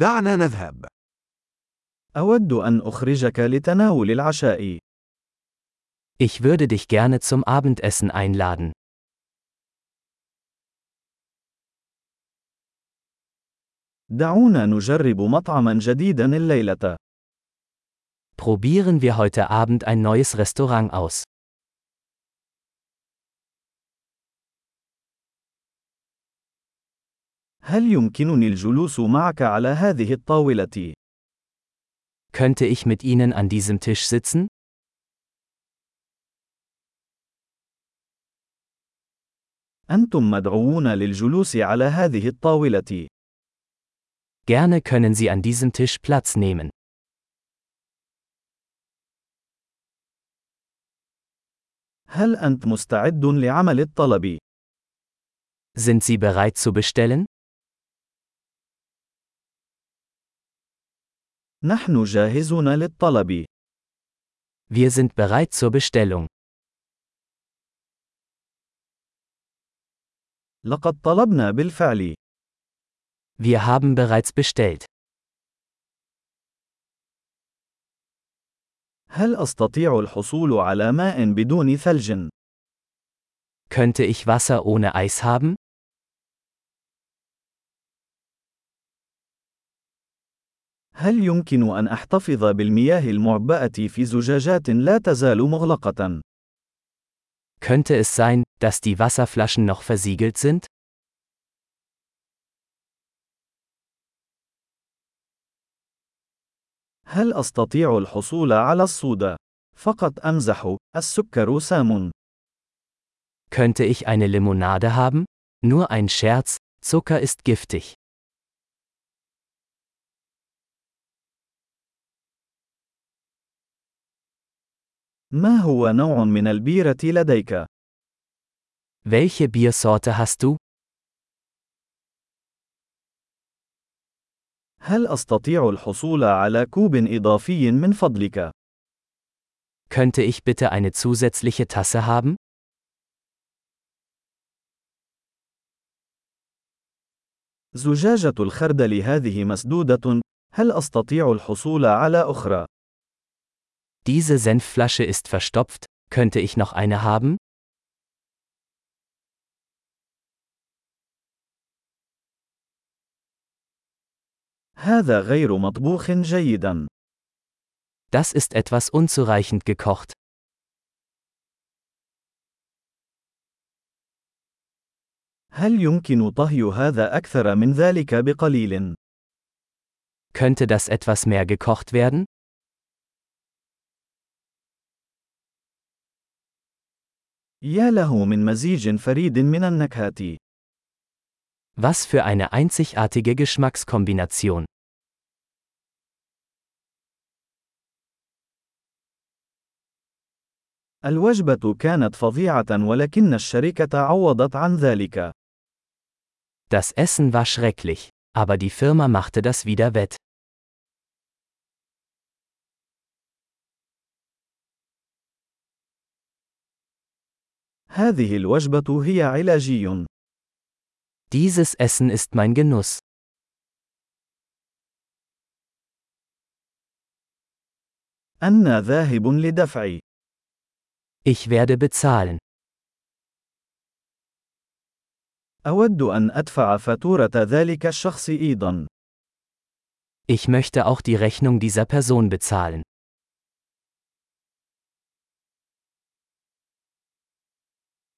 دعنا نذهب. أود أن أخرجك لتناول العشاء. Ich würde dich gerne zum Abendessen einladen. دعونا نجرب مطعما جديدا الليلة. Probieren wir heute Abend ein neues Restaurant aus. هل يمكنني الجلوس معك على هذه الطاولة؟ Könnte ich mit Ihnen an diesem Tisch sitzen? أنتم مدعوون للجلوس على هذه الطاولة. Gerne können Sie an diesem Tisch Platz nehmen. هل أنت مستعد لعمل الطلب؟ Sind Sie bereit zu bestellen? نحن جاهزون للطلب. Wir sind bereit zur Bestellung. لقد طلبنا بالفعل. Wir haben bereits bestellt. هل أستطيع الحصول على ماء بدون ثلج؟ Könnte ich Wasser ohne Eis haben? هل يمكن أن أحتفظ بالمياه المعبأة في زجاجات لا تزال مغلقة؟ Könnte es sein, dass die Wasserflaschen noch versiegelt sind? هل أستطيع الحصول على الصودا؟ فقط أمزح، السكر سام. Könnte ich eine Limonade haben? Nur ein Scherz, Zucker ist giftig. ما هو نوع من البيرة لديك؟ Welche Biersorte hast du? هل أستطيع الحصول على كوب إضافي من فضلك؟ Könnte ich bitte eine zusätzliche Tasse haben? زجاجة الخردل هذه مسدودة، هل أستطيع الحصول على أخرى؟ Diese Senfflasche ist verstopft, könnte ich noch eine haben? هذا غير مطبوخ جيدا. Das ist etwas unzureichend gekocht. هل يمكن طهي هذا أكثر من ذلك بقليل؟ Könnte das etwas mehr gekocht werden? يا له من مزيج فريد من النكهات. Was für eine einzigartige Geschmackskombination. الوجبة كانت فظيعة ولكن الشركة عوضت عن ذلك. Das Essen war schrecklich, aber die Firma machte das wieder wett. هذه الوجبة هي علاجي. Dieses Essen ist mein Genuss. أنا ذاهب لدفع. Ich werde bezahlen. أود أن أدفع فاتورة ذلك الشخص أيضا. Ich möchte auch die Rechnung dieser Person bezahlen.